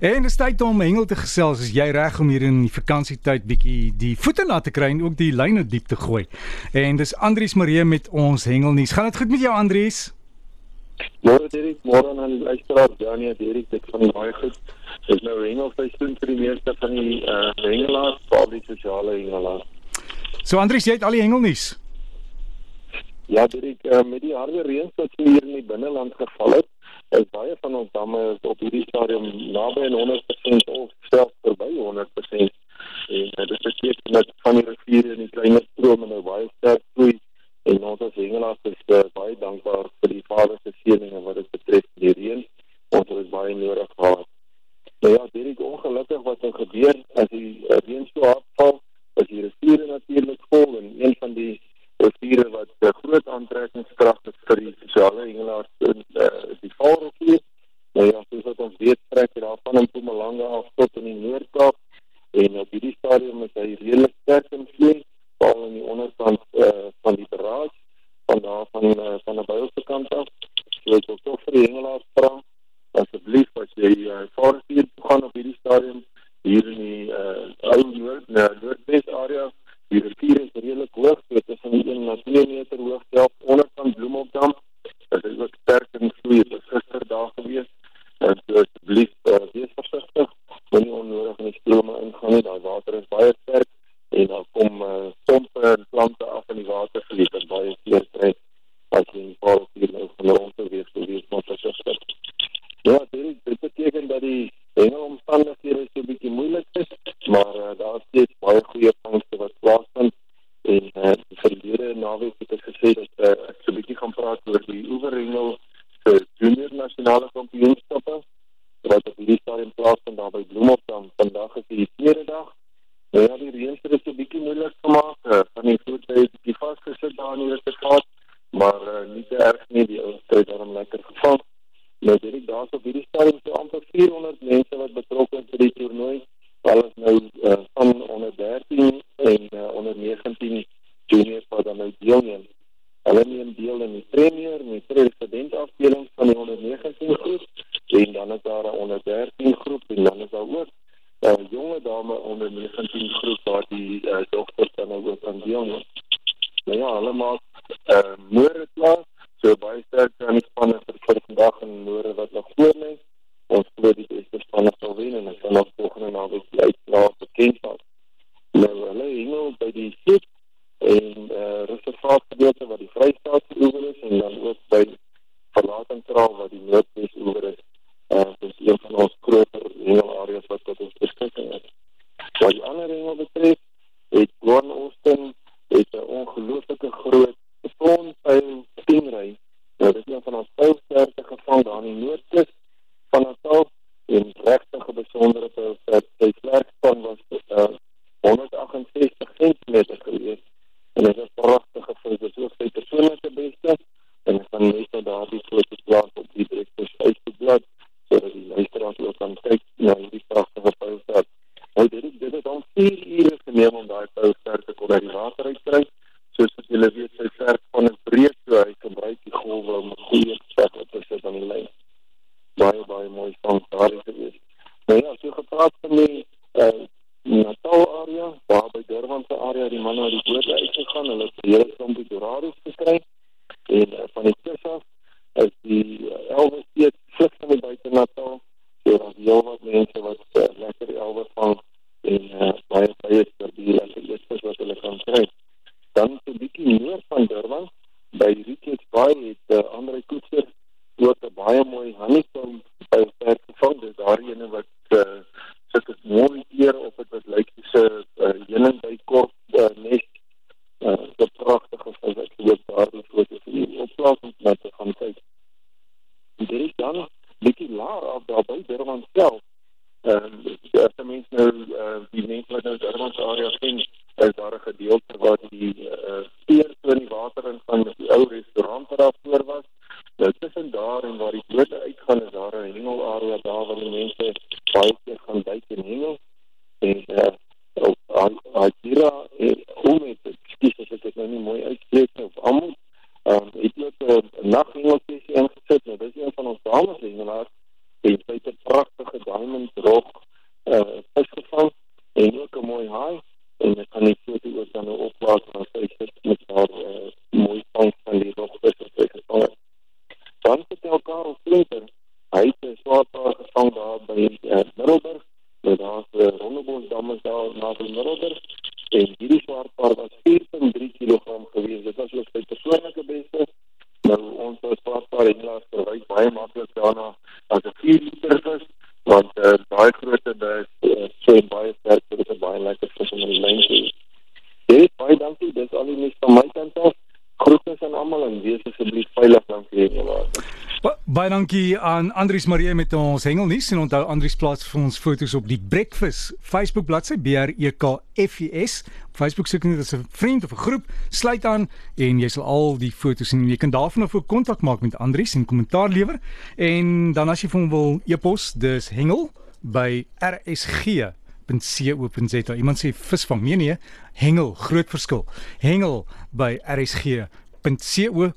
En dis tyd om hengel te gesels as jy reg om hier in die vakansietyd bietjie die voete na te kry en ook die lyne diep te gooi. En dis Andrius Marie met ons hengelnuus. Gaan dit goed met jou Andrius? Môre Derek, môre aan die luisteraar Janie Derek, dit gaan baie goed. Dis nou hengelseisoen vir die meeste van die uh, hengelaars, veral die sosiale hengelaars. So Andrius, jy het al die hengelnuus. Ja, Derek, uh, met die harde reën wat hier in die binneland geval het, is baie van ons damme op hierdie stadium naby aan 100% of selfs verby 100%. En uh, dit beteken dat van die riviere en die klein strome nou baie sterk vloei en ons as hengelaars is uh, baie dankbaar vir die Vader se seëninge wat dit betref die reën. Ons het dit baie nodig gehad. Nou ja, Derek, ongelukkig wat er gebeur as die uh, reën so hard val, is die riviere natuurlik vol en een van die riviere wat 'n uh, groot aantrekkingskrag het vir die sosiale hengelaars in uh, die Vaalrivier. Nou ja, soos wat ons weet, trek hy daarvan in Mpumalanga af tot in die Noord-Kaap en op hierdie stadium is hy redelik sterk in vloei, veral in die onderkant uh, van die barrage van daar van uh, van die Bybelse kant af. So ek wil tog vir die hengelaars vra asseblief as jy uh, Vaalrivier gaan op hierdie stadium hier in die uh, ou Noord, Noordwes area Die rivier is redelijk hoog, so tussen 1 en 2 meter hoog, selfs onderkant Bloemopdam. Dit is ook sterk in vloei, het is gister daar gewees. En so asjeblief, uh, wees versichtig, moet nie onnodig in die strome ingaan nie, die water is baie sterk, en dan kom uh, stompe en plante af in die water verlies, en baie keer krijg, as jy in die val hier nou van rond te wees, so wees maar versichtig. Ja, dit, dit beteken dat die hengelomstandighede so bietjie moeilik is, maar uh, daar is steeds baie goeie vangste wat plaasvind en uh, die verlede naweek het ek gesê dat uh, ek so bietjie gaan praat oor die oeverhengel se junior nasionale kampioenskappe wat op die stadium plaasvind daar by Bloemfontein. Vandag is die tweede dag. Nou ja, die reën het dit so bietjie moeilik gemaak. Uh, van die voete het bietjie vasgesit daar in die reservaat, maar uh, nie te erg nie, die ouens het daarom lekker gevang. Nou dit is daar op hierdie stadium so amper 400 mense wat betrokke is by die toernooi. Alles nou uh, van onder 13 en uh, onder 19 juniors wat dan nou deelneem. Hulle neem deel in die premier die president afdeling van die onder 19 groep en dan is daar 'n onder 13 groep en dan is daar ook 'n uh, jonge dame onder 19 groep waar die uh, dogters dan nou ook aan deelneem. Nou ja, hulle maak uh, môre klaar So baie sterk aan die spanne vir, vir vandag en môre wat nog voor lê. Ons glo die beste spanne sal wen en gaan ons volgende naweek die uitslae bekend maak. Nou hulle hengel by die sit en eh uh, reservaat gedeelte wat die Vrystaat oor is en dan ook by verlatingsraal wat die Noordwes oor is. Eh uh, dis een van ons groter hengelareas wat tot ons beskikking het. Wat die ander hengel betref, het Gordon Austin het 'n ongelooflike groot grondpyl stingray. Nou dit is een van ons pylsterte gevang daar in die noordkus van Natal en regtig 'n besondere pylstert. Sy vlerkspan was uh, 168 cm geweest en dit is pragtige vis. Dit is ook sy persoonlike beste en ek kan net nou daardie foto's plaas op die direkte Facebook sodat die luisteraars ook kan kyk na hierdie pragtige pylstert. Nou dit is dit is al 4 ure geneem om daai pylstert te kon uit die water uitkry soos wat julle weet sy verf van 'n breed so hy golwe om 'n goeie sak op te sit aan die lyn. Baie baie mooi van daar is gewees. Nou ja, so gepraat van die uh, Natal area, waar by Durban se area die manne uit die boot uitgegaan, hulle het hele klomp dorados gekry en uh, van die kus af is die uh, Elwe steeds vlug van die buite Natal. So daar's heel wat mense wat uh, lekker Elwe vang en uh, baie baie vir die lekker eetes wat hulle kan kry dan so 'n bietjie meer van Durban by Richards Bay het uh, Andre Koetser ook 'n baie mooi honeycomb by perk gevang dis daar ene wat uh, sit dit mooi hier op dit wat lyk soos 'n uh, heuning by kort uh, nes uh, 'n pragtige vis wat loop daar die foto's vir die oplasing net te gaan kyk dit is dan laer af daar by Durban self en uh, as mense nou uh, die mense wat nou Durban se area ken is daar 'n gedeelte waar die uh, speer so in die water ingaan met die ou restaurant wat daar voor was. Nou tussen daar en waar die bote uitgaan is daar 'n hengelarea daar waar die mense baie keer gaan duik en hengel. En uh, op Algira hoe met dit is dit nou nie mooi uitspreek nie of almal. Ehm um, ek het 'n naghengeltjie ingesit. Nou dis een van ons dames hengelaars. Sy het 'n pragtige diamond rog uh visgevang en ook 'n mooi haai en ek kan die foto ook dan nou opplaas en sê dit met haar uh, mooi vang van die rogvis wat sy gevang het. Dan vertel Karel Splinter, hy het 'n swaardpaar gevang daar by uh, Middelburg, met daar 'n uh, rondebos dam is daar na die Middelburg en hierdie swaardpaar was 4.3 kg gewees. Dit was ook sy persoonlike beste. Nou ons swaardpaar het laas verwys baie maklik daarna as 'n 4 liter vis want uh, daai grootte dis uh, so baie sterk dit is baie lekker vis om in die lyn te hê. Hey, baie dankie. Dis al die nuus van my kant af. Groete aan almal en wees asseblief veilig hengelaar. Ba baie dankie aan Andrius Marie met ons hengelnuus en onthou Andrius plaas vir ons foto's op die Breakfast Facebook bladsy B R E K F U S. Facebook soek net as 'n vriend of 'n groep, sluit aan en jy sal al die foto's sien. Jy kan daarvan af ook kontak maak met Andrius en kommentaar lewer. En dan as jy vir hom wil e-pos, dis hengel by rsg co.za. Iemand sê visvang. Nee nee, hengel, groot verskil. Hengel by rsg.co.za